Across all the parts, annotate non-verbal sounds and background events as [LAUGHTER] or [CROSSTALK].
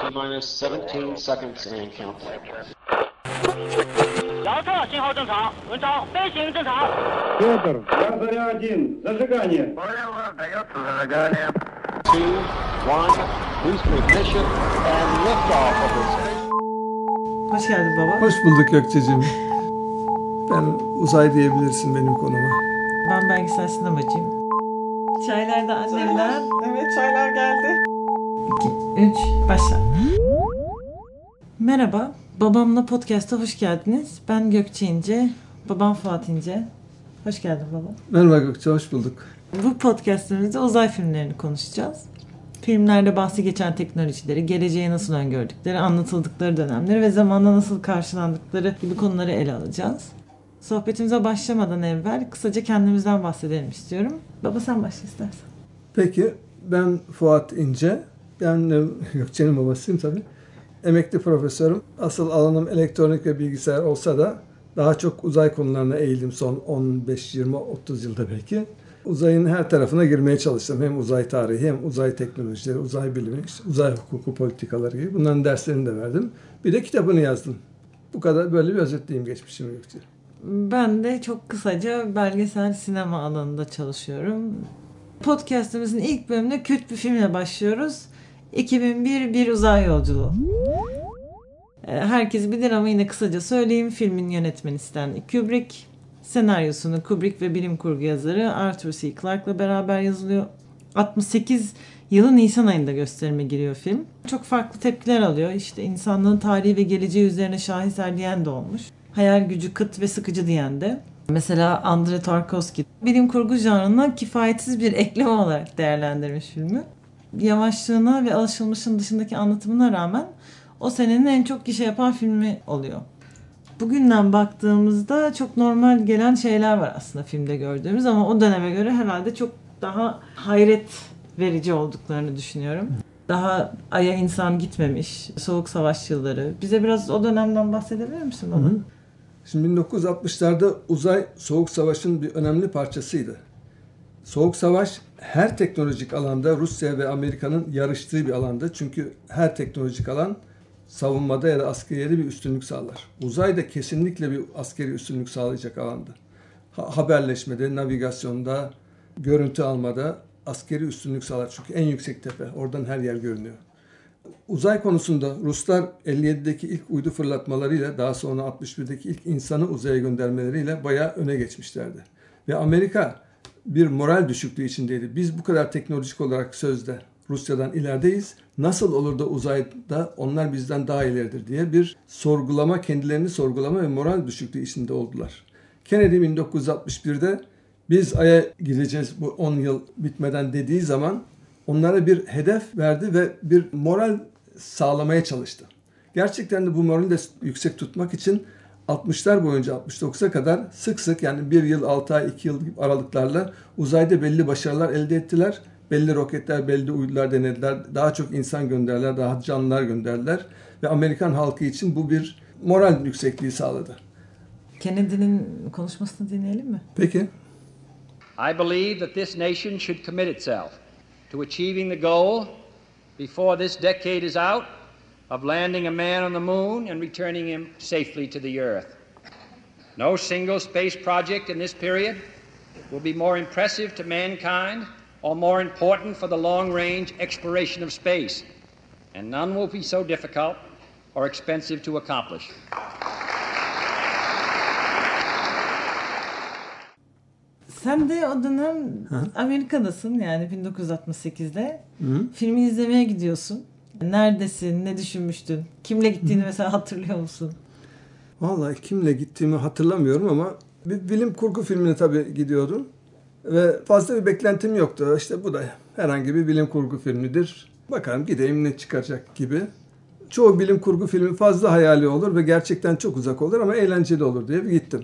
T minus 17 seconds and counting. 遥测信号正常，文章飞行正常。 Петр, Заря-1, зажигание. Two, one, booster ignition, and liftoff of this. Hoş geldin baba. Hoş bulduk Gökçe'cim. Ben uzay diyebilirsin benim konuma. Ben belgesel sinemacıyım. Çaylar da annemden. Evet çaylar geldi. 2, 3, başla. Merhaba. Babamla podcast'a hoş geldiniz. Ben Gökçe İnce. Babam Fuat İnce. Hoş geldin baba. Merhaba Gökçe, hoş bulduk. Bu podcast'imizde uzay filmlerini konuşacağız. Filmlerde bahsi geçen teknolojileri, geleceği nasıl öngördükleri, anlatıldıkları dönemleri ve zamanda nasıl karşılandıkları gibi konuları ele alacağız. Sohbetimize başlamadan evvel kısaca kendimizden bahsedelim istiyorum. Baba sen başla istersen. Peki, ben Fuat İnce. Ben Gökçe'nin [LAUGHS] babasıyım tabii. Emekli profesörüm. Asıl alanım elektronik ve bilgisayar olsa da daha çok uzay konularına eğildim son 15, 20, 30 yılda belki. Uzayın her tarafına girmeye çalıştım. Hem uzay tarihi hem uzay teknolojileri, uzay bilimi, işte uzay hukuku politikaları gibi. Bunların derslerini de verdim. Bir de kitabını yazdım. Bu kadar böyle bir özetleyeyim geçmişimi Gökçe. Ben de çok kısaca belgesel sinema alanında çalışıyorum. Podcast'ımızın ilk bölümünde kült bir filmle başlıyoruz. 2001 Bir Uzay Yolculuğu. Ee, Herkes bilir ama yine kısaca söyleyeyim. Filmin yönetmeni Stanley Kubrick. Senaryosunu Kubrick ve bilim kurgu yazarı Arthur C. Clarke'la beraber yazılıyor. 68 yılı Nisan ayında gösterime giriyor film. Çok farklı tepkiler alıyor. İşte insanlığın tarihi ve geleceği üzerine şaheser diyen de olmuş. Hayal gücü kıt ve sıkıcı diyen de. Mesela Andrei Tarkovsky bilim kurgu janrına kifayetsiz bir ekleme olarak değerlendirmiş filmi. Yavaşlığına ve alışılmışın dışındaki anlatımına rağmen o senenin en çok gişe yapan filmi oluyor. Bugünden baktığımızda çok normal gelen şeyler var aslında filmde gördüğümüz ama o döneme göre herhalde çok daha hayret verici olduklarını düşünüyorum. Daha aya insan gitmemiş, soğuk savaş yılları. Bize biraz o dönemden bahsedebilir misin baba? Şimdi 1960'larda uzay Soğuk Savaş'ın bir önemli parçasıydı. Soğuk Savaş her teknolojik alanda Rusya ve Amerika'nın yarıştığı bir alanda. Çünkü her teknolojik alan savunmada ya da askeri bir üstünlük sağlar. Uzay da kesinlikle bir askeri üstünlük sağlayacak alanda. Ha- haberleşmede, navigasyonda, görüntü almada askeri üstünlük sağlar. Çünkü en yüksek tepe. Oradan her yer görünüyor. Uzay konusunda Ruslar 57'deki ilk uydu fırlatmalarıyla daha sonra 61'deki ilk insanı uzaya göndermeleriyle bayağı öne geçmişlerdi. Ve Amerika bir moral düşüklüğü içindeydi. Biz bu kadar teknolojik olarak sözde Rusya'dan ilerideyiz. Nasıl olur da uzayda onlar bizden daha ileridir diye bir sorgulama, kendilerini sorgulama ve moral düşüklüğü içinde oldular. Kennedy 1961'de biz Ay'a gideceğiz bu 10 yıl bitmeden dediği zaman onlara bir hedef verdi ve bir moral sağlamaya çalıştı. Gerçekten de bu morali de yüksek tutmak için 60'lar boyunca 69'a kadar sık sık yani bir yıl, 6 ay, 2 yıl gibi aralıklarla uzayda belli başarılar elde ettiler. Belli roketler, belli uydular denediler. Daha çok insan gönderdiler, daha canlılar gönderdiler. Ve Amerikan halkı için bu bir moral yüksekliği sağladı. Kennedy'nin konuşmasını dinleyelim mi? Peki. I believe that this nation should commit itself to achieving the goal before this decade is out of landing a man on the moon and returning him safely to the earth. No single space project in this period will be more impressive to mankind or more important for the long range exploration of space, and none will be so difficult or expensive to accomplish. Sen de o dönem Amerika'dasın yani 1968'de. Filmi izlemeye gidiyorsun. Neredesin? Ne düşünmüştün? Kimle gittiğini mesela hatırlıyor musun? Vallahi kimle gittiğimi hatırlamıyorum ama bir bilim kurgu filmine tabii gidiyordum. Ve fazla bir beklentim yoktu. İşte bu da herhangi bir bilim kurgu filmidir. Bakalım gideyim ne çıkacak gibi. Çoğu bilim kurgu filmi fazla hayali olur ve gerçekten çok uzak olur ama eğlenceli olur diye bir gittim.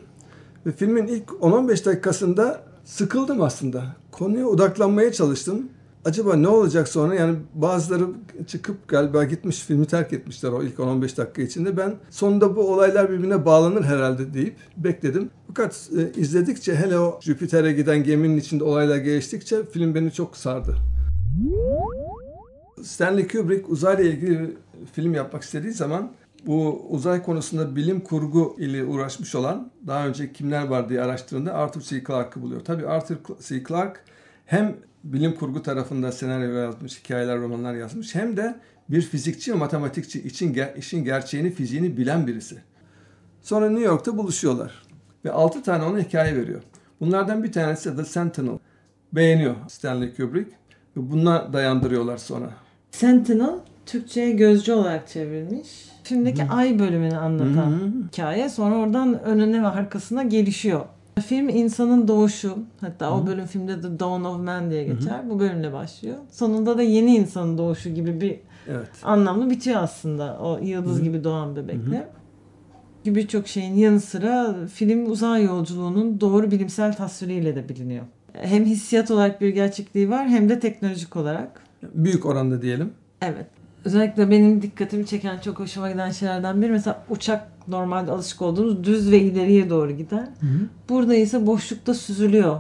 Ve filmin ilk 10-15 dakikasında sıkıldım aslında. Konuya odaklanmaya çalıştım. Acaba ne olacak sonra? Yani bazıları çıkıp galiba gitmiş filmi terk etmişler o ilk 10-15 dakika içinde. Ben sonunda bu olaylar birbirine bağlanır herhalde deyip bekledim. Fakat e, izledikçe hele o Jüpiter'e giden geminin içinde olaylar geliştikçe film beni çok sardı. Stanley Kubrick uzayla ilgili film yapmak istediği zaman bu uzay konusunda bilim kurgu ile uğraşmış olan daha önce kimler var diye araştırdığında Arthur C. Clarke'ı buluyor. Tabii Arthur C. Clarke hem bilim kurgu tarafında senaryo yazmış, hikayeler, romanlar yazmış hem de bir fizikçi ve matematikçi için işin gerçeğini, fiziğini bilen birisi. Sonra New York'ta buluşuyorlar ve 6 tane ona hikaye veriyor. Bunlardan bir tanesi The Sentinel. Beğeniyor Stanley Kubrick. Ve buna dayandırıyorlar sonra. Sentinel Türkçe'ye gözcü olarak çevrilmiş. Filmdeki Hı. ay bölümünü anlatan Hı. hikaye. Sonra oradan önüne ve arkasına gelişiyor. Film insanın doğuşu. Hatta Hı. o bölüm filmde de Dawn of Man diye geçer. Hı. Bu bölümle başlıyor. Sonunda da yeni insanın doğuşu gibi bir evet. anlamlı bitiyor aslında. O yıldız Hı. gibi doğan bebekle. Hı birçok şeyin yanı sıra film uzay yolculuğunun doğru bilimsel tasviriyle de biliniyor. Hem hissiyat olarak bir gerçekliği var hem de teknolojik olarak. Büyük oranda diyelim. Evet. Özellikle benim dikkatimi çeken çok hoşuma giden şeylerden biri mesela uçak normalde alışık olduğumuz düz ve ileriye doğru gider. Hı hı. Burada ise boşlukta süzülüyor.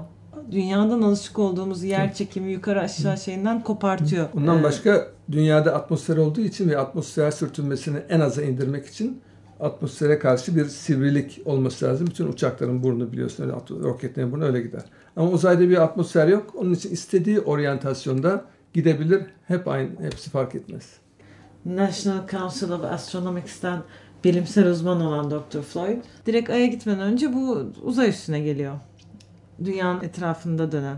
Dünyadan alışık olduğumuz yer çekimi yukarı aşağı şeyinden kopartıyor. Bundan ee, başka dünyada atmosfer olduğu için ve atmosfer sürtünmesini en aza indirmek için atmosfere karşı bir sivrilik olması lazım. Bütün uçakların burnu biliyorsun öyle roketlerin burnu öyle gider. Ama uzayda bir atmosfer yok. Onun için istediği oryantasyonda gidebilir. Hep aynı, hepsi fark etmez. National Council of Astronomics'ten bilimsel uzman olan Dr. Floyd direkt Ay'a gitmeden önce bu uzay üstüne geliyor. Dünyanın etrafında dönen.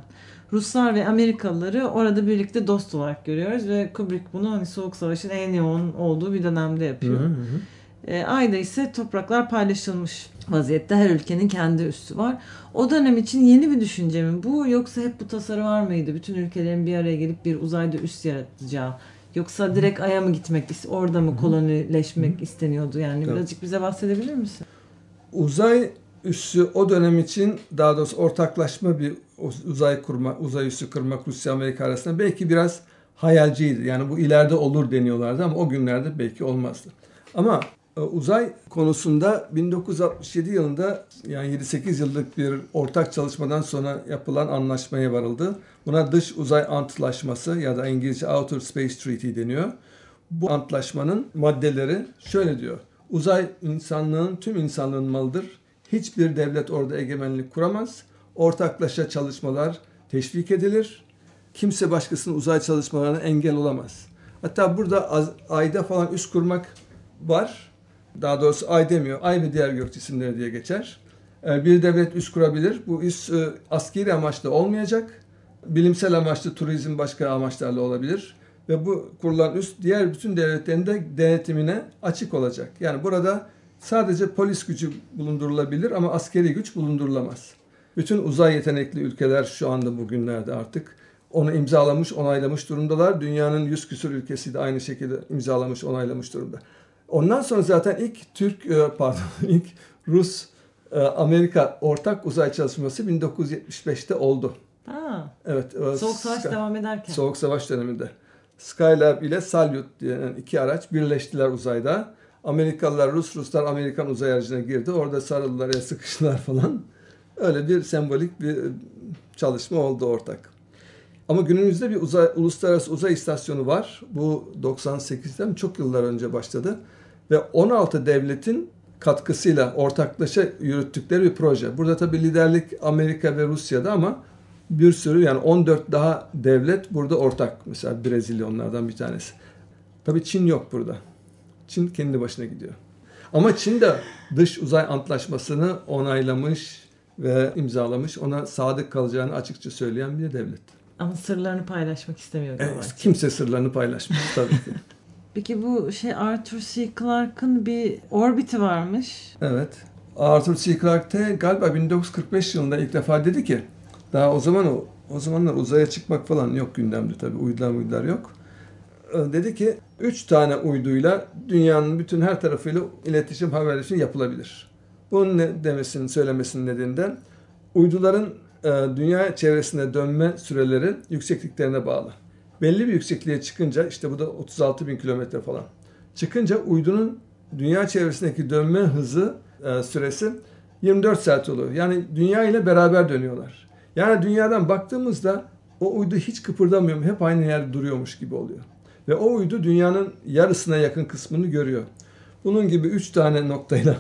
Ruslar ve Amerikalıları orada birlikte dost olarak görüyoruz ve Kubrick bunu hani Soğuk Savaş'ın en yoğun olduğu bir dönemde yapıyor. Hı hı. E, ayda ise topraklar paylaşılmış vaziyette. Her ülkenin kendi üssü var. O dönem için yeni bir düşünce mi bu yoksa hep bu tasarı var mıydı? Bütün ülkelerin bir araya gelip bir uzayda üs yaratacağı. Yoksa direkt Ay'a mı gitmek, orada mı kolonileşmek isteniyordu? Yani Tabii. birazcık bize bahsedebilir misin? Uzay üssü o dönem için daha doğrusu ortaklaşma bir uzay kurma, uzay üssü kurmak Rusya Amerika arasında belki biraz hayalciydi. Yani bu ileride olur deniyorlardı ama o günlerde belki olmazdı. Ama uzay konusunda 1967 yılında yani 7-8 yıllık bir ortak çalışmadan sonra yapılan anlaşmaya varıldı. Buna dış uzay antlaşması ya da İngilizce Outer Space Treaty deniyor. Bu antlaşmanın maddeleri şöyle diyor. Uzay insanlığın tüm insanlığın malıdır. Hiçbir devlet orada egemenlik kuramaz. Ortaklaşa çalışmalar teşvik edilir. Kimse başkasının uzay çalışmalarına engel olamaz. Hatta burada ayda falan üst kurmak var daha doğrusu ay demiyor, ay ve diğer gök cisimleri diye geçer. Ee, bir devlet üs kurabilir. Bu üs e, askeri amaçlı olmayacak. Bilimsel amaçlı, turizm başka amaçlarla olabilir. Ve bu kurulan üst diğer bütün devletlerin de denetimine açık olacak. Yani burada sadece polis gücü bulundurulabilir ama askeri güç bulundurulamaz. Bütün uzay yetenekli ülkeler şu anda bugünlerde artık onu imzalamış, onaylamış durumdalar. Dünyanın yüz küsur ülkesi de aynı şekilde imzalamış, onaylamış durumda. Ondan sonra zaten ilk Türk e, pardon [LAUGHS] ilk Rus e, Amerika ortak uzay çalışması 1975'te oldu. Ha. Evet. E, Soğuk Savaş Sky, devam ederken. Soğuk Savaş döneminde. Skylab ile Salyut denen iki araç birleştiler uzayda. Amerikalılar Rus, Ruslar Amerikan uzay aracına girdi. Orada sarıldılar, ya sıkıştılar falan. Öyle bir sembolik bir çalışma oldu ortak. Ama günümüzde bir uzay, uluslararası uzay istasyonu var. Bu 98'den çok yıllar önce başladı ve 16 devletin katkısıyla ortaklaşa yürüttükleri bir proje. Burada tabii liderlik Amerika ve Rusya'da ama bir sürü yani 14 daha devlet burada ortak. Mesela Brezilya onlardan bir tanesi. Tabii Çin yok burada. Çin kendi başına gidiyor. Ama Çin de dış uzay antlaşmasını onaylamış ve imzalamış. Ona sadık kalacağını açıkça söyleyen bir devlet. Ama sırlarını paylaşmak istemiyor. Evet, kimse sırlarını paylaşmıyor tabii ki. [LAUGHS] Peki bu şey Arthur C. Clarke'ın bir orbiti varmış. Evet. Arthur C. Clarke galiba 1945 yılında ilk defa dedi ki daha o zaman o, o zamanlar uzaya çıkmak falan yok gündemde tabii uydular uydular yok. Ee, dedi ki üç tane uyduyla dünyanın bütün her tarafıyla iletişim haberleşme yapılabilir. Bunun ne demesinin söylemesinin nedeninden uyduların e, dünya çevresinde dönme süreleri yüksekliklerine bağlı belli bir yüksekliğe çıkınca işte bu da 36 bin kilometre falan. Çıkınca uydunun dünya çevresindeki dönme hızı e, süresi 24 saat oluyor. Yani dünya ile beraber dönüyorlar. Yani dünyadan baktığımızda o uydu hiç kıpırdamıyor. Hep aynı yerde duruyormuş gibi oluyor. Ve o uydu dünyanın yarısına yakın kısmını görüyor. Bunun gibi üç tane noktayla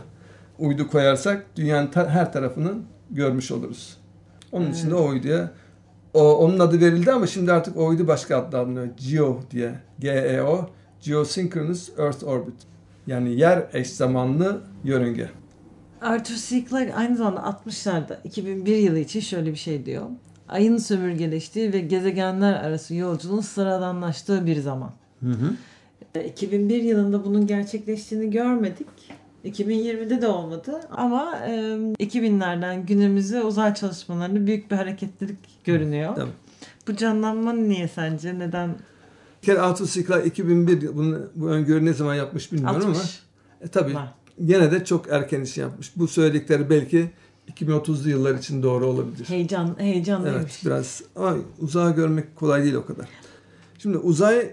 uydu koyarsak dünyanın ta- her tarafını görmüş oluruz. Onun için de o uyduya o, onun adı verildi ama şimdi artık o uydu başka adlandırılıyor. GEO diye. GEO. Geosynchronous Earth Orbit. Yani yer eş zamanlı yörünge. Arthur C. Clarke aynı zamanda 60'larda 2001 yılı için şöyle bir şey diyor. Ayın sömürgeleştiği ve gezegenler arası yolculuğun sıradanlaştığı bir zaman. E, 2001 yılında bunun gerçekleştiğini görmedik. 2020'de de olmadı ama e, 2000'lerden günümüze uzay çalışmalarında büyük bir hareketlilik görünüyor. Tabii. Bu canlanma niye sence? Neden? Bir kere C. Clarke 2001 bunu, bu öngörü ne zaman yapmış bilmiyorum 60. ama e, tabii Var. gene de çok erken iş yapmış. Bu söyledikleri belki 2030'lu yıllar için doğru olabilir. Heyecan, heyecanlıymış. Evet biraz ama uzağı görmek kolay değil o kadar. Şimdi uzay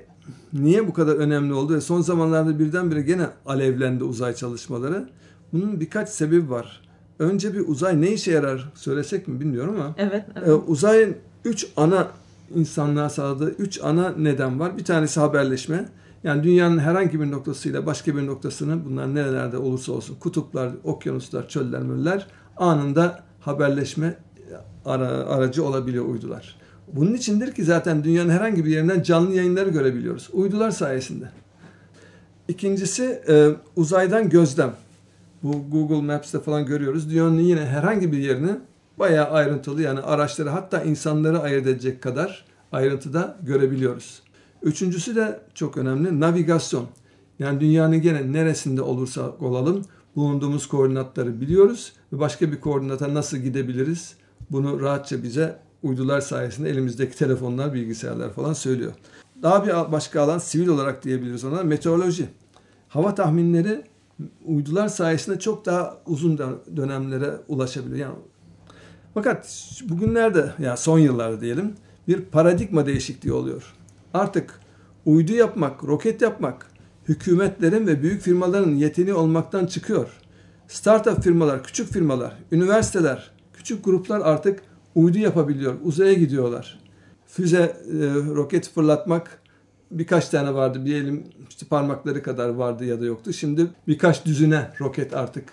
niye bu kadar önemli oldu ve son zamanlarda birdenbire gene alevlendi uzay çalışmaları. Bunun birkaç sebebi var. Önce bir uzay ne işe yarar söylesek mi bilmiyorum ama Evet, evet. e, uzayın üç ana insanlığa sağladığı üç ana neden var. Bir tanesi haberleşme. Yani dünyanın herhangi bir noktasıyla başka bir noktasını bunlar nerelerde olursa olsun kutuplar, okyanuslar, çöller, möller anında haberleşme ara, aracı olabiliyor uydular. Bunun içindir ki zaten dünyanın herhangi bir yerinden canlı yayınları görebiliyoruz. Uydular sayesinde. İkincisi e, uzaydan gözlem. Bu Google Maps'te falan görüyoruz. Dünyanın yine herhangi bir yerini bayağı ayrıntılı yani araçları hatta insanları ayırt edecek kadar ayrıntıda görebiliyoruz. Üçüncüsü de çok önemli navigasyon. Yani dünyanın gene neresinde olursa olalım bulunduğumuz koordinatları biliyoruz ve başka bir koordinata nasıl gidebiliriz bunu rahatça bize uydular sayesinde elimizdeki telefonlar, bilgisayarlar falan söylüyor. Daha bir başka alan sivil olarak diyebiliriz ona meteoroloji. Hava tahminleri uydular sayesinde çok daha uzun dönemlere ulaşabiliyor. Yani fakat bugünlerde ya son yıllarda diyelim bir paradigma değişikliği oluyor. Artık uydu yapmak, roket yapmak hükümetlerin ve büyük firmaların yeteneği olmaktan çıkıyor. Startup firmalar, küçük firmalar, üniversiteler, küçük gruplar artık uydu yapabiliyor, uzaya gidiyorlar. Füze, e, roket fırlatmak birkaç tane vardı. Bir elim işte parmakları kadar vardı ya da yoktu. Şimdi birkaç düzine roket artık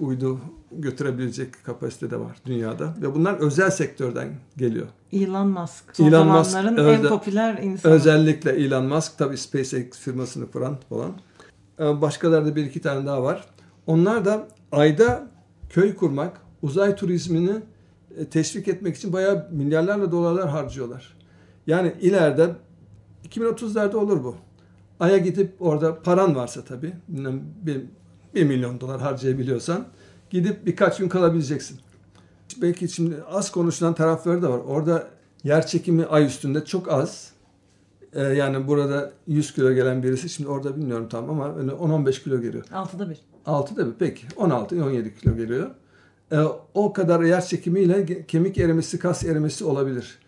uydu götürebilecek kapasitede var dünyada. Ve bunlar özel sektörden geliyor. Elon Musk. Son Elon Musk, zamanların en özel- popüler insanı. Özellikle Elon Musk tabii SpaceX firmasını kuran falan. Ee, Başkaları da bir iki tane daha var. Onlar da ayda köy kurmak, uzay turizmini e, teşvik etmek için bayağı milyarlarla dolarlar harcıyorlar. Yani ileride 2030'larda olur bu. Ay'a gidip orada paran varsa tabii, bir, bir milyon dolar harcayabiliyorsan gidip birkaç gün kalabileceksin. Belki şimdi az konuşulan tarafları da var. Orada yer çekimi ay üstünde çok az. Ee, yani burada 100 kilo gelen birisi şimdi orada bilmiyorum tam ama öyle 10-15 kilo geliyor. Altıda bir. 6 da bir peki 16-17 kilo geliyor. Ee, o kadar yer çekimiyle kemik erimesi, kas erimesi olabilir.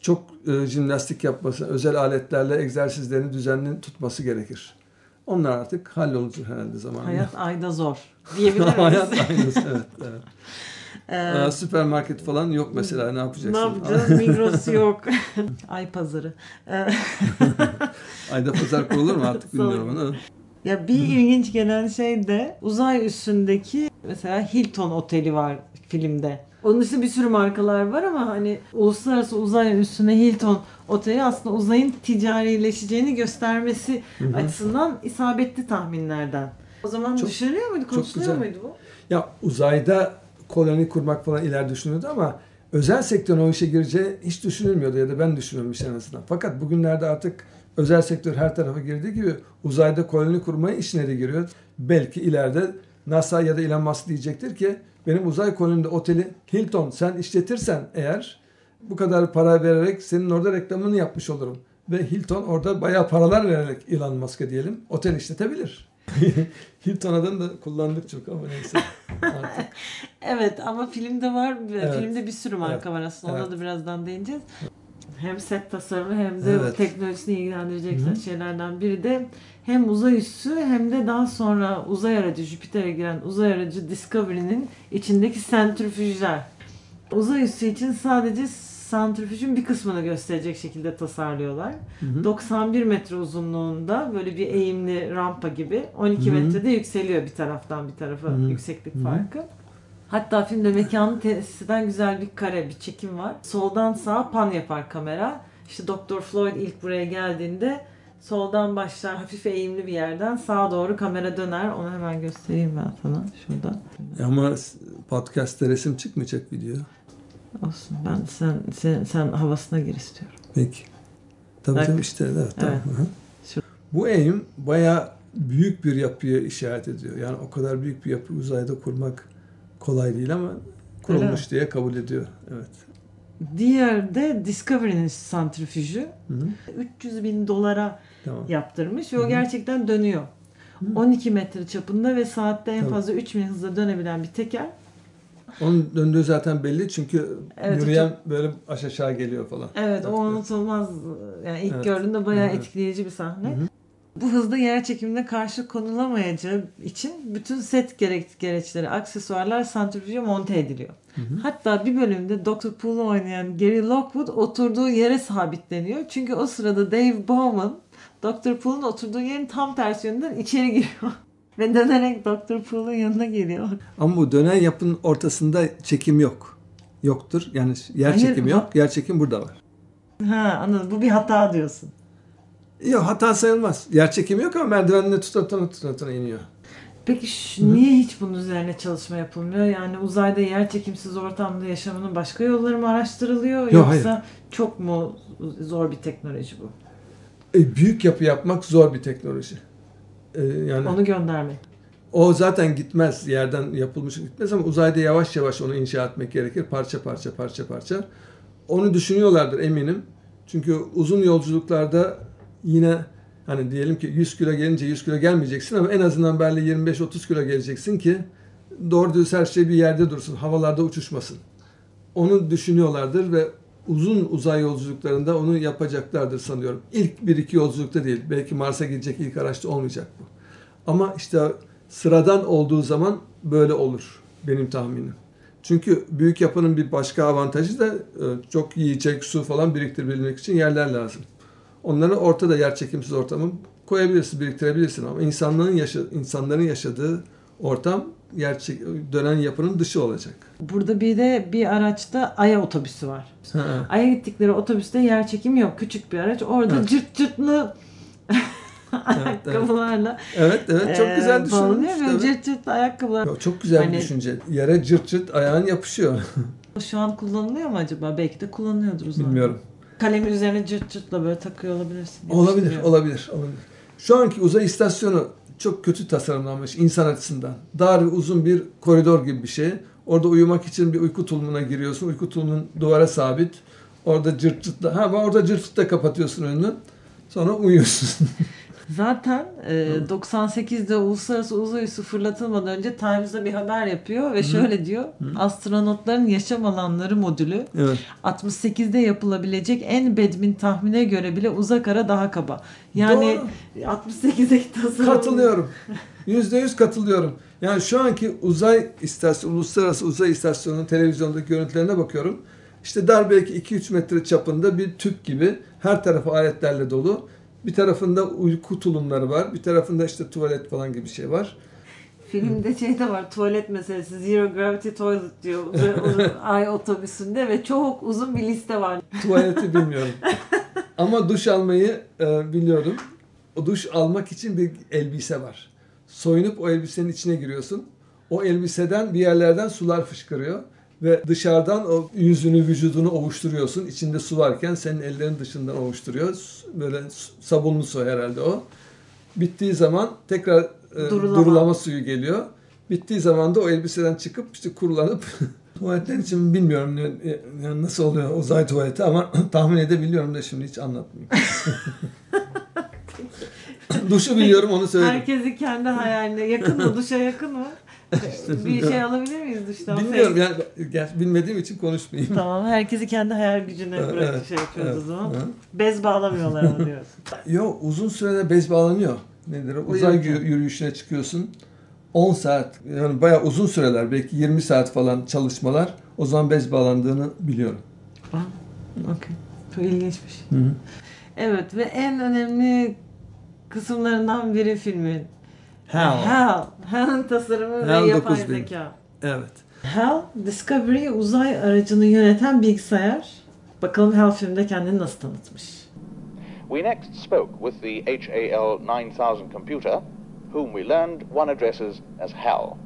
Çok e, jimnastik yapması, özel aletlerle egzersizlerini düzenli tutması gerekir. Onlar artık hallolur herhalde zamanla. [LAUGHS] Hayat ayda zor. Diyebilir miyiz? Hayat aynısı, evet, [LAUGHS] evet. Ee, Ee, süpermarket falan yok mesela ne yapacaksın? ne yapacağız? Migros yok. [LAUGHS] Ay pazarı. Ee, Ayda pazar kurulur mu artık bilmiyorum onu. ya bir ilginç gelen şey de uzay üstündeki mesela Hilton Oteli var filmde. Onun dışında bir sürü markalar var ama hani uluslararası uzay üstüne Hilton Oteli aslında uzayın ticarileşeceğini göstermesi açısından isabetli tahminlerden. O zaman Çok- düşünülüyor muydu? Konuşuluyor muydu bu? Ya uzayda koloni kurmak falan ileride düşünüyordu ama özel sektörün o işe gireceği hiç düşünülmüyordu ya da ben düşünmemiş en azından. Fakat bugünlerde artık özel sektör her tarafa girdiği gibi uzayda koloni kurmaya işine de giriyor. Belki ileride NASA ya da Elon Musk diyecektir ki benim uzay kolonimde oteli Hilton sen işletirsen eğer bu kadar para vererek senin orada reklamını yapmış olurum. Ve Hilton orada bayağı paralar vererek Elon Musk'a diyelim otel işletebilir. [LAUGHS] Hilton adını da kullandık çok ama neyse. Artık. [LAUGHS] Evet ama filmde var. Evet. Filmde bir sürü marka Evet. var aslında. Ona Evet. da birazdan değineceğiz. Hem set tasarımı hem de Evet. teknolojisini ilgilendirecek şeylerden biri de hem uzay üssü hem de daha sonra uzay aracı Jüpiter'e giren uzay aracı Discovery'nin içindeki sentrifüjler. Uzay üssü için sadece santrifüjün bir kısmını gösterecek şekilde tasarlıyorlar. 91 metre uzunluğunda böyle bir eğimli rampa gibi 12 Hı hı. metrede yükseliyor bir taraftan bir tarafa Hı hı. yükseklik Hı hı. farkı. Hatta filmde mekanı tesis eden güzel bir kare, bir çekim var. Soldan sağa pan yapar kamera. İşte Dr. Floyd ilk buraya geldiğinde soldan başlar hafif eğimli bir yerden sağa doğru kamera döner. Onu hemen göstereyim ben sana şurada. Ama podcast'te resim çıkmayacak video. Olsun ben sen sen, sen havasına gir istiyorum. Peki. Tabii Bak. tabii işte evet. Tamam. Evet. Şu- Bu eğim baya büyük bir yapıya işaret ediyor. Yani o kadar büyük bir yapı uzayda kurmak kolay değil ama kurulmuş diye kabul ediyor. Evet. Diğer de Discovery'nin santrifüjü Hı hı. 300 bin dolara Tamam. yaptırmış ve Hı o hı. gerçekten dönüyor. 12 metre çapında ve saatte en fazla 3000 hızla dönebilen bir teker. Onun döndüğü zaten belli çünkü Evet, o yürüyen böyle aşağı aşağı geliyor falan. Evet o unutulmaz. Yani ilk Evet. gördüğümde bayağı Evet. etkileyici bir sahne. Hı hı. Bu hızda yer çekimine karşı konulamayacağı için bütün set gerek gereçleri, aksesuarlar santrifüje monte ediliyor. Hatta bir bölümde Dr. Pool'u oynayan Gary Lockwood oturduğu yere sabitleniyor. Çünkü o sırada Dave Bowman Dr. Pool'un oturduğu yerin tam tersi yönden içeri giriyor. [LAUGHS] Ve dönerek Dr. Pool'un yanına geliyor. Ama bu dönen yapının ortasında çekim yok. Yoktur. Yani yer Hayır, çekimi yok. Yer çekim burada var. Ha anladım. Bu bir hata diyorsun. Yok hata sayılmaz. Yer çekimi yok ama merdivenle tuta tuta tuta tuta iniyor. Peki şu- niye hiç bunun üzerine çalışma yapılmıyor? Yani uzayda yer çekimsiz ortamda yaşamanın başka yolları mı araştırılıyor? Yok, Yoksa çok mu zor bir teknoloji bu? E, büyük yapı yapmak zor bir teknoloji. E, yani Onu göndermek. o zaten gitmez. Yerden yapılmış gitmez ama uzayda yavaş yavaş onu inşa etmek gerekir. Parça parça parça parça. Onu düşünüyorlardır eminim. Çünkü uzun yolculuklarda yine hani diyelim ki 100 kilo gelince 100 kilo gelmeyeceksin ama en azından belli 25-30 kilo geleceksin ki doğru düz her şey bir yerde dursun. Havalarda uçuşmasın. Onu düşünüyorlardır ve uzun uzay yolculuklarında onu yapacaklardır sanıyorum. İlk bir iki yolculukta değil. Belki Mars'a gidecek ilk araçta olmayacak bu. Ama işte sıradan olduğu zaman böyle olur benim tahminim. Çünkü büyük yapının bir başka avantajı da e, çok yiyecek, su falan biriktirebilmek için yerler lazım. Onları ortada yer çekimsiz ortamı koyabilirsin, biriktirebilirsin ama insanların yaşa insanların yaşadığı ortam yer çek- dönen yapının dışı olacak. Burada bir de bir araçta Ay'a otobüsü var. Ha. Ay'a gittikleri otobüste yer çekimi yok. Küçük bir araç. Orada Evet. cırt cırtlı [LAUGHS] ayakkabılarla Evet, evet çok eee, güzel ve tabii. cırt cırtlı ayakkabılar. Ya, Çok güzel Hani- bir düşünce. Yere cırt cırt ayağın yapışıyor. [LAUGHS] Şu an kullanılıyor mu acaba? Belki de kullanıyordur uzayda. Bilmiyorum. Kalemin üzerine cırt cırtla böyle takıyor olabilirsin. Olabilir, olabilir, olabilir. Şu anki uzay istasyonu çok kötü tasarımlanmış insan açısından. Dar ve uzun bir koridor gibi bir şey. Orada uyumak için bir uyku tulumuna giriyorsun. Uyku tulumunun duvara sabit. Orada cırt cırtla, ha orada cırt cırtla kapatıyorsun önünü. Sonra uyuyorsun. [LAUGHS] Zaten e, 98'de uluslararası uzay üssü fırlatılmadan önce Times'da bir haber yapıyor ve şöyle diyor. Astronotların yaşam alanları modülü evet. 68'de yapılabilecek en bedmin tahmine göre bile uzak ara daha kaba. Yani 68'deki [LAUGHS] tasarım. Katılıyorum. Yüzde yüz katılıyorum. Yani şu anki uzay istasyonu, uluslararası uzay istasyonunun televizyondaki görüntülerine bakıyorum. İşte dar belki 2-3 metre çapında bir tüp gibi her tarafı aletlerle dolu. Bir tarafında uyku tulumları var. Bir tarafında işte tuvalet falan gibi bir şey var. Filmde şey de var tuvalet meselesi Zero Gravity Toilet diyor [LAUGHS] ay otobüsünde ve çok uzun bir liste var. Tuvaleti bilmiyorum. [LAUGHS] Ama duş almayı e, biliyorum. O duş almak için bir elbise var. Soyunup o elbisenin içine giriyorsun. O elbiseden bir yerlerden sular fışkırıyor. Ve dışarıdan o yüzünü, vücudunu ovuşturuyorsun. İçinde su varken senin ellerin dışından ovuşturuyor. Böyle sabunlu su herhalde o. Bittiği zaman tekrar e, Durulama. durulama suyu geliyor. Bittiği zaman da o elbiseden çıkıp işte kurulanıp [LAUGHS] tuvaletler için bilmiyorum yani nasıl oluyor uzay tuvaleti ama [CLEARS THROAT] tahmin edebiliyorum da şimdi hiç anlatmayayım. [LAUGHS] Duşu biliyorum onu söyledim. Herkesi kendi hayaline yakın mı? Duşa yakın mı? Bir şey alabilir miyiz duştan? Bilmiyorum yani bilmediğim için konuşmayayım. Tamam herkesi kendi hayal gücüne bırak evet, şey yapıyoruz evet, o zaman. evet. Bez bağlamıyorlar ama diyorsun. [LAUGHS] Yo uzun sürede bez bağlanıyor. Nedir? o? Uzay yürüyüşüne çıkıyorsun. 10 saat yani bayağı uzun süreler belki 20 saat falan çalışmalar o zaman bez bağlandığını biliyorum. Okey. Çok ilginçmiş. Evet ve en önemli kısımlarından biri filmin. Hal. Hal. Hal'ın tasarımı Hal ve yapay 9000. zeka. Evet. Hal, Discovery uzay aracını yöneten bilgisayar. Bakalım Hal filmde kendini nasıl tanıtmış. We next spoke with the HAL 9000 computer, whom we learned one addresses as Hal.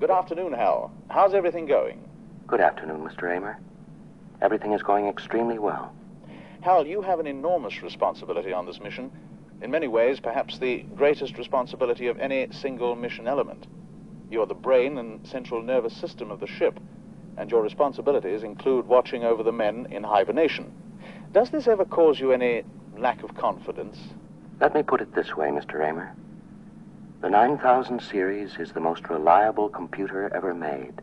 Good afternoon, Hal. How's everything going? Good afternoon, Mr. Amer. Everything is going extremely well. Hal, you have an enormous responsibility on this mission. In many ways, perhaps the greatest responsibility of any single mission element. You're the brain and central nervous system of the ship, and your responsibilities include watching over the men in hibernation. Does this ever cause you any lack of confidence? Let me put it this way, Mr. Amer. The 9000 series is the most reliable computer ever made.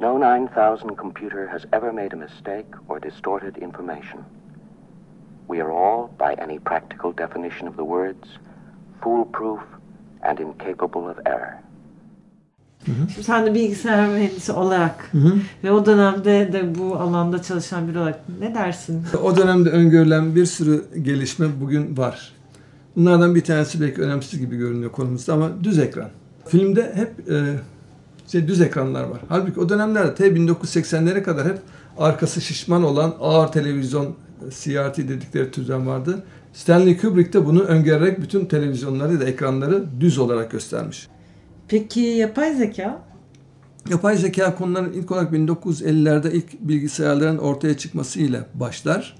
No 9000 computer has ever made a mistake or distorted information. We are all, by any practical definition of the words, foolproof and incapable of error. Şimdi sen de bilgisayar mühendisi olarak ve o dönemde de bu alanda çalışan biri olarak ne dersin? O dönemde öngörülen bir sürü gelişme bugün var. Bunlardan bir tanesi belki önemsiz gibi görünüyor konumuzda ama düz ekran. Filmde hep e, şey, düz ekranlar var. Halbuki o dönemlerde t 1980'lere kadar hep arkası şişman olan ağır televizyon CRT dedikleri türden vardı. Stanley Kubrick de bunu öngörerek bütün televizyonları da ekranları düz olarak göstermiş. Peki yapay zeka? Yapay zeka konuların ilk olarak 1950'lerde ilk bilgisayarların ortaya çıkması ile başlar.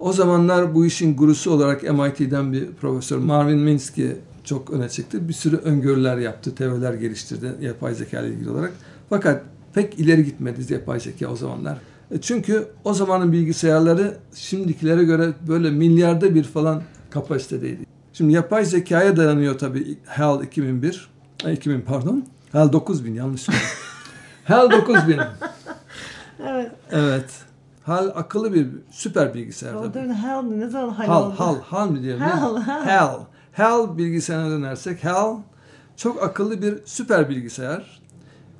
O zamanlar bu işin gurusu olarak MIT'den bir profesör Marvin Minsky çok öne çıktı. Bir sürü öngörüler yaptı, teoriler geliştirdi yapay zeka ile ilgili olarak. Fakat pek ileri gitmedi yapay zeka o zamanlar. E Çünkü o zamanın bilgisayarları şimdikilere göre böyle milyarda bir falan kapasitedeydi. Şimdi yapay zekaya dayanıyor tabii HAL 2001. Ay, 2000 pardon. HAL 9000 yanlış. [LAUGHS] HAL 9000. [LAUGHS] Evet. Evet. HAL akıllı bir süper bilgisayar O tabii. Hal ne zaman Hal, HAL, oldu? HAL, HAL mı diyelim? HAL? HAL. HAL. HAL bilgisayarına dönersek HAL çok akıllı bir süper bilgisayar.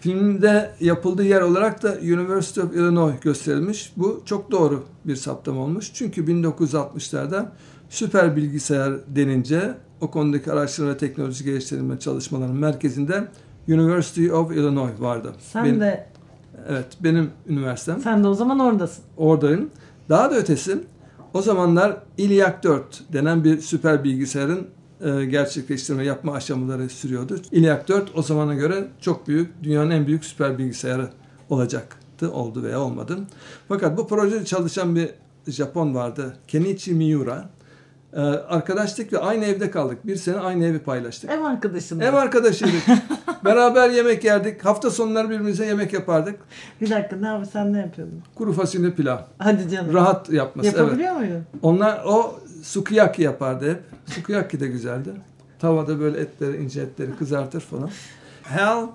Filmde yapıldığı yer olarak da University of Illinois gösterilmiş. Bu çok doğru bir saptama olmuş. Çünkü 1960'larda süper bilgisayar denince o konudaki araştırma ve teknoloji geliştirme çalışmalarının merkezinde University of Illinois vardı. Sen Benim- de Evet, benim üniversitem. sen de o zaman oradasın. Oradayım. Daha da ötesi o zamanlar İLYAK 4 denen bir süper bilgisayarın gerçekleştirme yapma aşamaları sürüyordu. İLYAK 4 o zamana göre çok büyük, dünyanın en büyük süper bilgisayarı olacaktı. Oldu veya olmadı. Fakat bu projede çalışan bir Japon vardı. Kenichi Miura. E, arkadaşlık ve aynı evde kaldık. Bir sene aynı evi paylaştık. Ev arkadaşın. Ev arkadaşıydık. [LAUGHS] Beraber yemek yerdik. Hafta sonları birbirimize yemek yapardık. Bir dakika ne abi sen ne yapıyordun? Kuru fasulye pilav. Hadi canım. Rahat yapması. evet. Yapabiliyor muydun? Onlar o sukiyaki yapardı hep. Sukiyaki de güzeldi. Tavada böyle etleri, ince etleri kızartır falan. Hal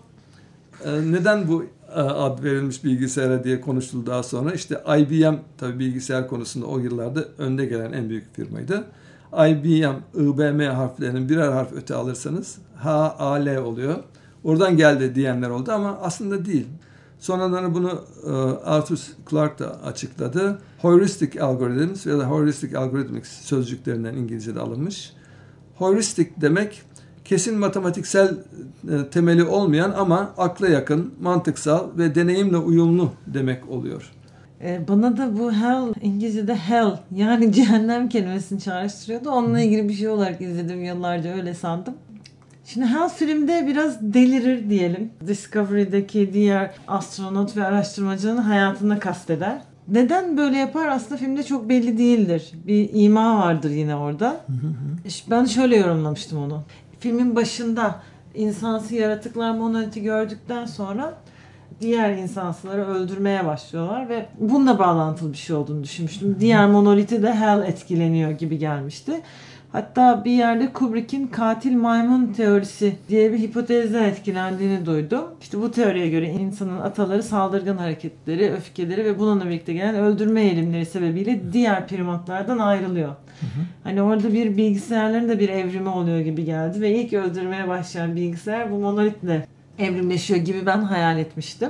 e, neden bu e, ad verilmiş bilgisayara diye konuşuldu daha sonra. İşte IBM tabii bilgisayar konusunda o yıllarda önde gelen en büyük firmaydı. IBM, IBM harflerinin birer harf öte alırsanız H, A, L oluyor. Oradan geldi diyenler oldu ama aslında değil. Sonradan bunu e, Arthur Clarke da açıkladı. Heuristic algorithms ya da heuristic algorithmics sözcüklerinden İngilizce'de alınmış. Heuristic demek kesin matematiksel e, temeli olmayan ama akla yakın, mantıksal ve deneyimle uyumlu demek oluyor. Ee, bana da bu hell İngilizce'de hell yani [LAUGHS] cehennem kelimesini çağrıştırıyordu. Onunla ilgili bir şey olarak izledim yıllarca öyle sandım. Şimdi Hell filmde biraz delirir diyelim. Discovery'deki diğer astronot ve araştırmacının hayatını kasteder. Neden böyle yapar aslında filmde çok belli değildir. Bir ima vardır yine orada. Ben şöyle yorumlamıştım onu. Filmin başında insansı yaratıklar monoliti gördükten sonra diğer insansıları öldürmeye başlıyorlar ve bununla bağlantılı bir şey olduğunu düşünmüştüm. Diğer monoliti de Hell etkileniyor gibi gelmişti. Hatta bir yerde Kubrick'in katil maymun teorisi diye bir hipotezden etkilendiğini duydum. İşte bu teoriye göre insanın ataları saldırgan hareketleri, öfkeleri ve bununla birlikte gelen öldürme eğilimleri sebebiyle diğer primatlardan ayrılıyor. Hani orada bir bilgisayarların da bir evrimi oluyor gibi geldi ve ilk öldürmeye başlayan bilgisayar bu monolitle evrimleşiyor gibi ben hayal etmiştim.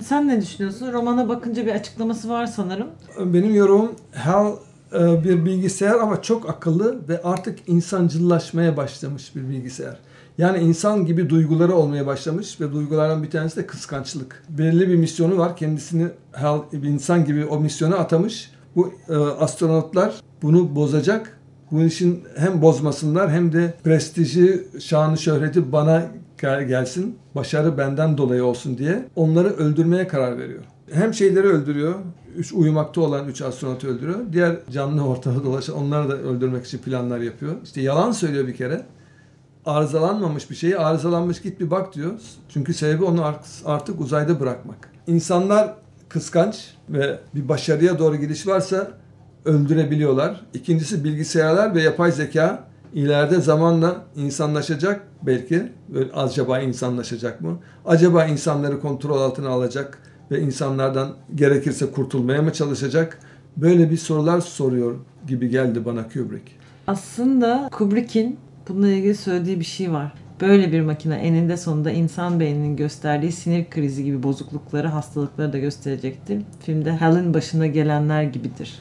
Sen ne düşünüyorsun? Romana bakınca bir açıklaması var sanırım. Benim yorumum Hal bir bilgisayar ama çok akıllı ve artık insancıllaşmaya başlamış bir bilgisayar. Yani insan gibi duyguları olmaya başlamış ve duygulardan bir tanesi de kıskançlık. Belirli bir misyonu var. Kendisini bir insan gibi o misyona atamış. Bu e, astronotlar bunu bozacak. Bu işin hem bozmasınlar hem de prestiji, şanı, şöhreti bana gel- gelsin. Başarı benden dolayı olsun diye onları öldürmeye karar veriyor. Hem şeyleri öldürüyor. Üç uyumakta olan üç astronotu öldürüyor. Diğer canlı ortada dolaşan onları da öldürmek için planlar yapıyor. İşte yalan söylüyor bir kere arızalanmamış bir şeyi arızalanmış git bir bak diyor. Çünkü sebebi onu artık uzayda bırakmak. İnsanlar kıskanç ve bir başarıya doğru gidiş varsa öldürebiliyorlar. İkincisi bilgisayarlar ve yapay zeka ileride zamanla insanlaşacak belki. Böyle acaba insanlaşacak mı? Acaba insanları kontrol altına alacak ve insanlardan gerekirse kurtulmaya mı çalışacak? Böyle bir sorular soruyor gibi geldi bana Kubrick. Aslında Kubrick'in bununla ilgili söylediği bir şey var. Böyle bir makine eninde sonunda insan beyninin gösterdiği sinir krizi gibi bozuklukları, hastalıkları da gösterecektir. Filmde Hal'in başına gelenler gibidir.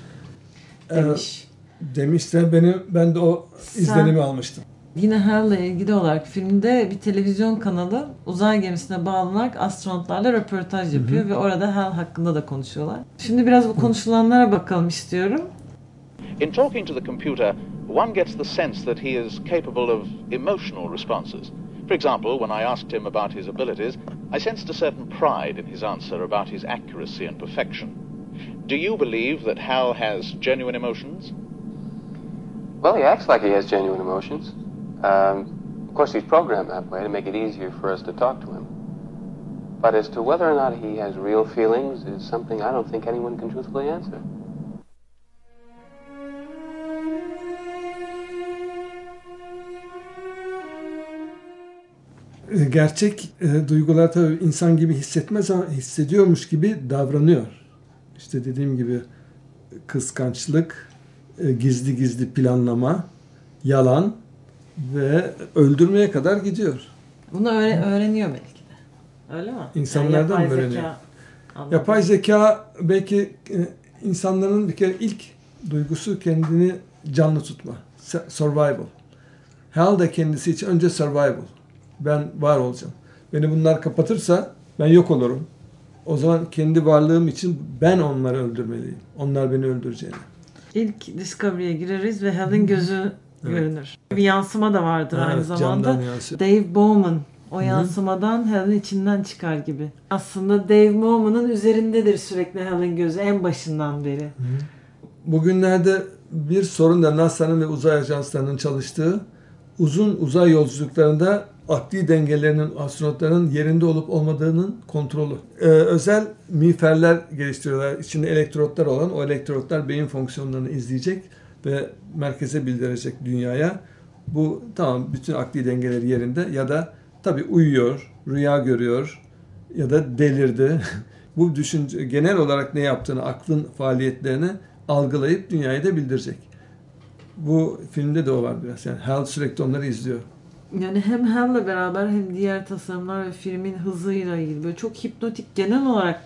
Demiş. Ee, demişse beni ben de o izlenimi almıştım. Yine Hal'la ilgili olarak filmde bir televizyon kanalı uzay gemisine bağlanarak astronotlarla röportaj yapıyor hı hı. ve orada Hal hakkında da konuşuyorlar. Şimdi biraz bu konuşulanlara bakalım istiyorum. In talking to the computer, one gets the sense that he is capable of emotional responses. For example, when I asked him about his abilities, I sensed a certain pride in his answer about his accuracy and perfection. Do you believe that Hal has genuine emotions? Well, he acts like he has genuine emotions. Um, of course, he's programmed that way to make it easier for us to talk to him. But as to whether or not he has real feelings is something I don't think anyone can truthfully answer. E, gerçek e, duygular tabii insan gibi hissetmez ama hissediyormuş gibi davranıyor. İşte dediğim gibi kıskançlık, e, gizli gizli planlama, yalan ve öldürmeye kadar gidiyor. Bunu öğre- öğreniyor belki de. Öyle mi? İnsanlardan yani mı öğreniyor? Zeka, yapay zeka belki e, insanların bir kere ilk duygusu kendini canlı tutma. Survival. Hal da kendisi için önce survival ben var olacağım. Beni bunlar kapatırsa ben yok olurum. O zaman kendi varlığım için ben onları öldürmeliyim. Onlar beni öldüreceğini. İlk Discovery'e gireriz ve Hal'in gözü evet. görünür. Bir yansıma da vardır evet, aynı zamanda. Dave Bowman o yansımadan Hal'in içinden çıkar gibi. Aslında Dave Bowman'ın üzerindedir sürekli Hal'in gözü en başından beri. Hı. Bugünlerde bir sorun da NASA'nın ve uzay ajanslarının çalıştığı uzun uzay yolculuklarında akli dengelerinin astronotların yerinde olup olmadığının kontrolü. Ee, özel miğferler geliştiriyorlar. İçinde elektrotlar olan o elektrotlar beyin fonksiyonlarını izleyecek ve merkeze bildirecek dünyaya. Bu tamam bütün akli dengeleri yerinde ya da tabi uyuyor, rüya görüyor ya da delirdi. [LAUGHS] Bu düşünce genel olarak ne yaptığını, aklın faaliyetlerini algılayıp dünyaya da bildirecek. Bu filmde de o var biraz. Yani Hal sürekli onları izliyor. Yani hem Hal'la beraber hem diğer tasarımlar ve filmin hızıyla ilgili böyle çok hipnotik genel olarak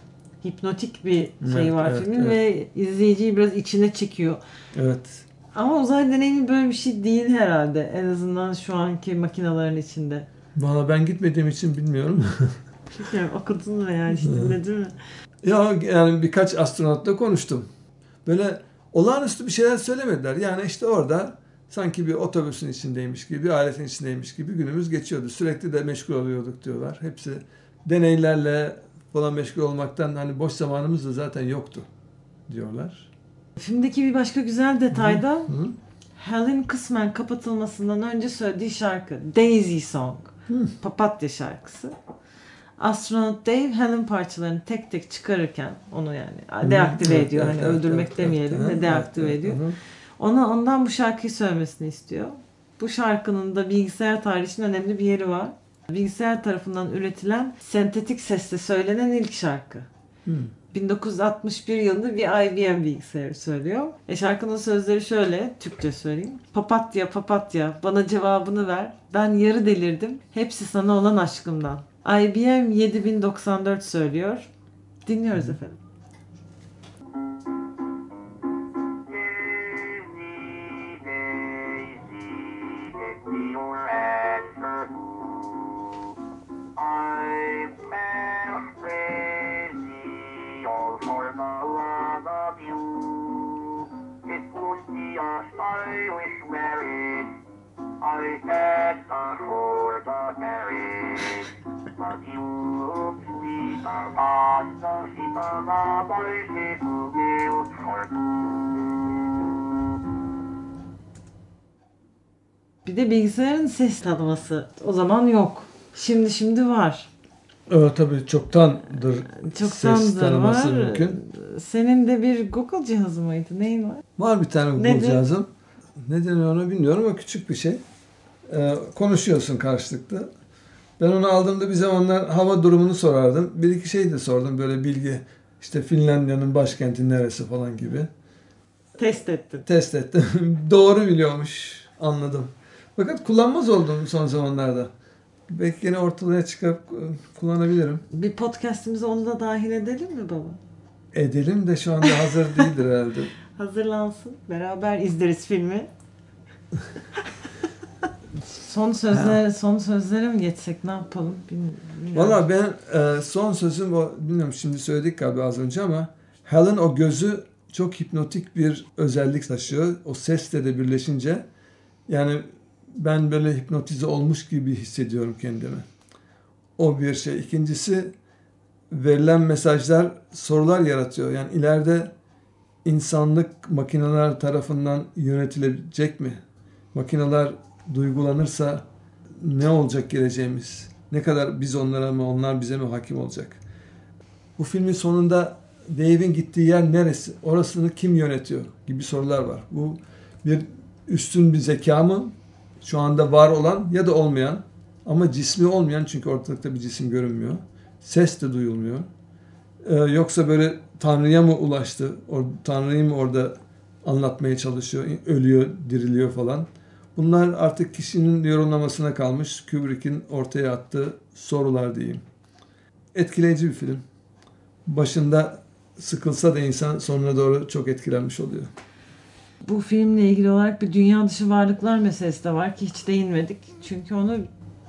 hipnotik bir şey evet, var evet, filmin evet. ve izleyiciyi biraz içine çekiyor. Evet. Ama uzay deneyimi böyle bir şey değil herhalde. En azından şu anki makinelerin içinde. Valla ben gitmediğim için bilmiyorum. [LAUGHS] Çünkü okudun mu yani hiç dinledin mi? Ya yani birkaç astronotla konuştum. Böyle olağanüstü bir şeyler söylemediler. Yani işte orada sanki bir otobüsün içindeymiş gibi, bir aletin içindeymiş gibi günümüz geçiyordu. Sürekli de meşgul oluyorduk diyorlar. Hepsi deneylerle falan meşgul olmaktan hani boş zamanımız da zaten yoktu diyorlar. Filmdeki bir başka güzel detayda hı hı. Hal'in kısmen kapatılmasından önce söylediği şarkı Daisy Song. Hı. Papatya şarkısı. Astronot Dave Helen parçalarını tek tek çıkarırken onu yani deaktive hı. ediyor. Evet, hani evet, öldürmek evet, demeyelim evet, de deaktive evet, ediyor. Hı. Ona ondan bu şarkıyı söylemesini istiyor. Bu şarkının da bilgisayar tarihinin önemli bir yeri var. Bilgisayar tarafından üretilen sentetik sesle söylenen ilk şarkı. Hmm. 1961 yılında bir IBM bilgisayarı söylüyor. E şarkının sözleri şöyle, Türkçe söyleyeyim. Papatya papatya bana cevabını ver. Ben yarı delirdim. Hepsi sana olan aşkımdan. IBM 7094 söylüyor. Dinliyoruz efendim. Bir de bilgisayarın ses tanıması. O zaman yok. Şimdi şimdi var. Evet tabii çoktandır Çoktandır ses tanıması var. mümkün. Senin de bir Google cihazı mıydı? Neyin var? Var bir tane Google Nedir? cihazım. Ne deniyor onu bilmiyorum ama küçük bir şey. Ee, konuşuyorsun karşılıklı. Ben onu aldığımda bir zamanlar hava durumunu sorardım. Bir iki şey de sordum böyle bilgi. İşte Finlandiya'nın başkenti neresi falan gibi. Test ettin. Test ettim. [LAUGHS] Doğru biliyormuş. Anladım. Fakat kullanmaz oldum son zamanlarda. Belki yine ortalığa çıkıp e, kullanabilirim. Bir podcastimize onu da dahil edelim mi baba? Edelim de şu anda hazır [LAUGHS] değildir herhalde. Hazırlansın. Beraber izleriz filmi. [LAUGHS] son sözler son sözlere mi geçsek ne yapalım bilmiyorum. Valla ben e, son sözüm o bilmiyorum şimdi söyledik galiba az önce ama Helen o gözü çok hipnotik bir özellik taşıyor. O sesle de birleşince yani ben böyle hipnotize olmuş gibi hissediyorum kendimi. O bir şey. İkincisi verilen mesajlar sorular yaratıyor. Yani ileride insanlık makineler tarafından yönetilecek mi? Makineler duygulanırsa ne olacak geleceğimiz? Ne kadar biz onlara mı onlar bize mi hakim olacak? Bu filmin sonunda Dave'in gittiği yer neresi? Orasını kim yönetiyor? Gibi sorular var. Bu bir üstün bir zeka mı? Şu anda var olan ya da olmayan ama cismi olmayan çünkü ortalıkta bir cisim görünmüyor. Ses de duyulmuyor. Ee, yoksa böyle Tanrı'ya mı ulaştı? O, Tanrı'yı mı orada anlatmaya çalışıyor? Ölüyor, diriliyor falan. Bunlar artık kişinin yorumlamasına kalmış. Kubrick'in ortaya attığı sorular diyeyim. Etkileyici bir film. Başında sıkılsa da insan sonuna doğru çok etkilenmiş oluyor. Bu filmle ilgili olarak bir dünya dışı varlıklar meselesi de var ki hiç değinmedik. Çünkü onu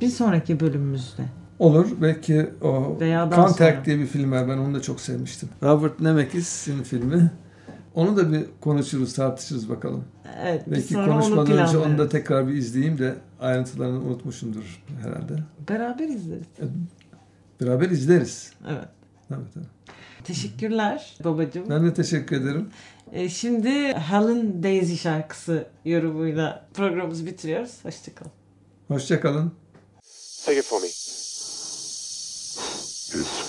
bir sonraki bölümümüzde. Olur. Belki o Veya Contact sonra. diye bir film var. Ben onu da çok sevmiştim. Robert Zemeckis'in filmi. Onu da bir konuşuruz, tartışırız bakalım. Evet, Belki sonra onu konuşmadan önce onu da tekrar bir izleyeyim de ayrıntılarını unutmuşumdur herhalde. Beraber izleriz. Beraber izleriz. Evet. Evet, evet. Teşekkürler babacığım. Ben de teşekkür ederim. Ee, şimdi Helen Daisy şarkısı yorumuyla programımızı bitiriyoruz. Hoşçakalın. Hoşçakalın. Take it for me. It's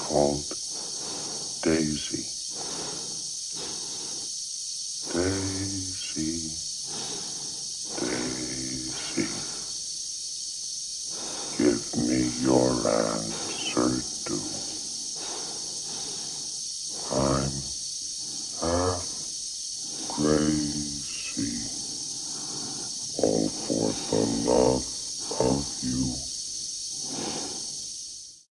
called Daisy. Daisy. Daisy. Give me your answer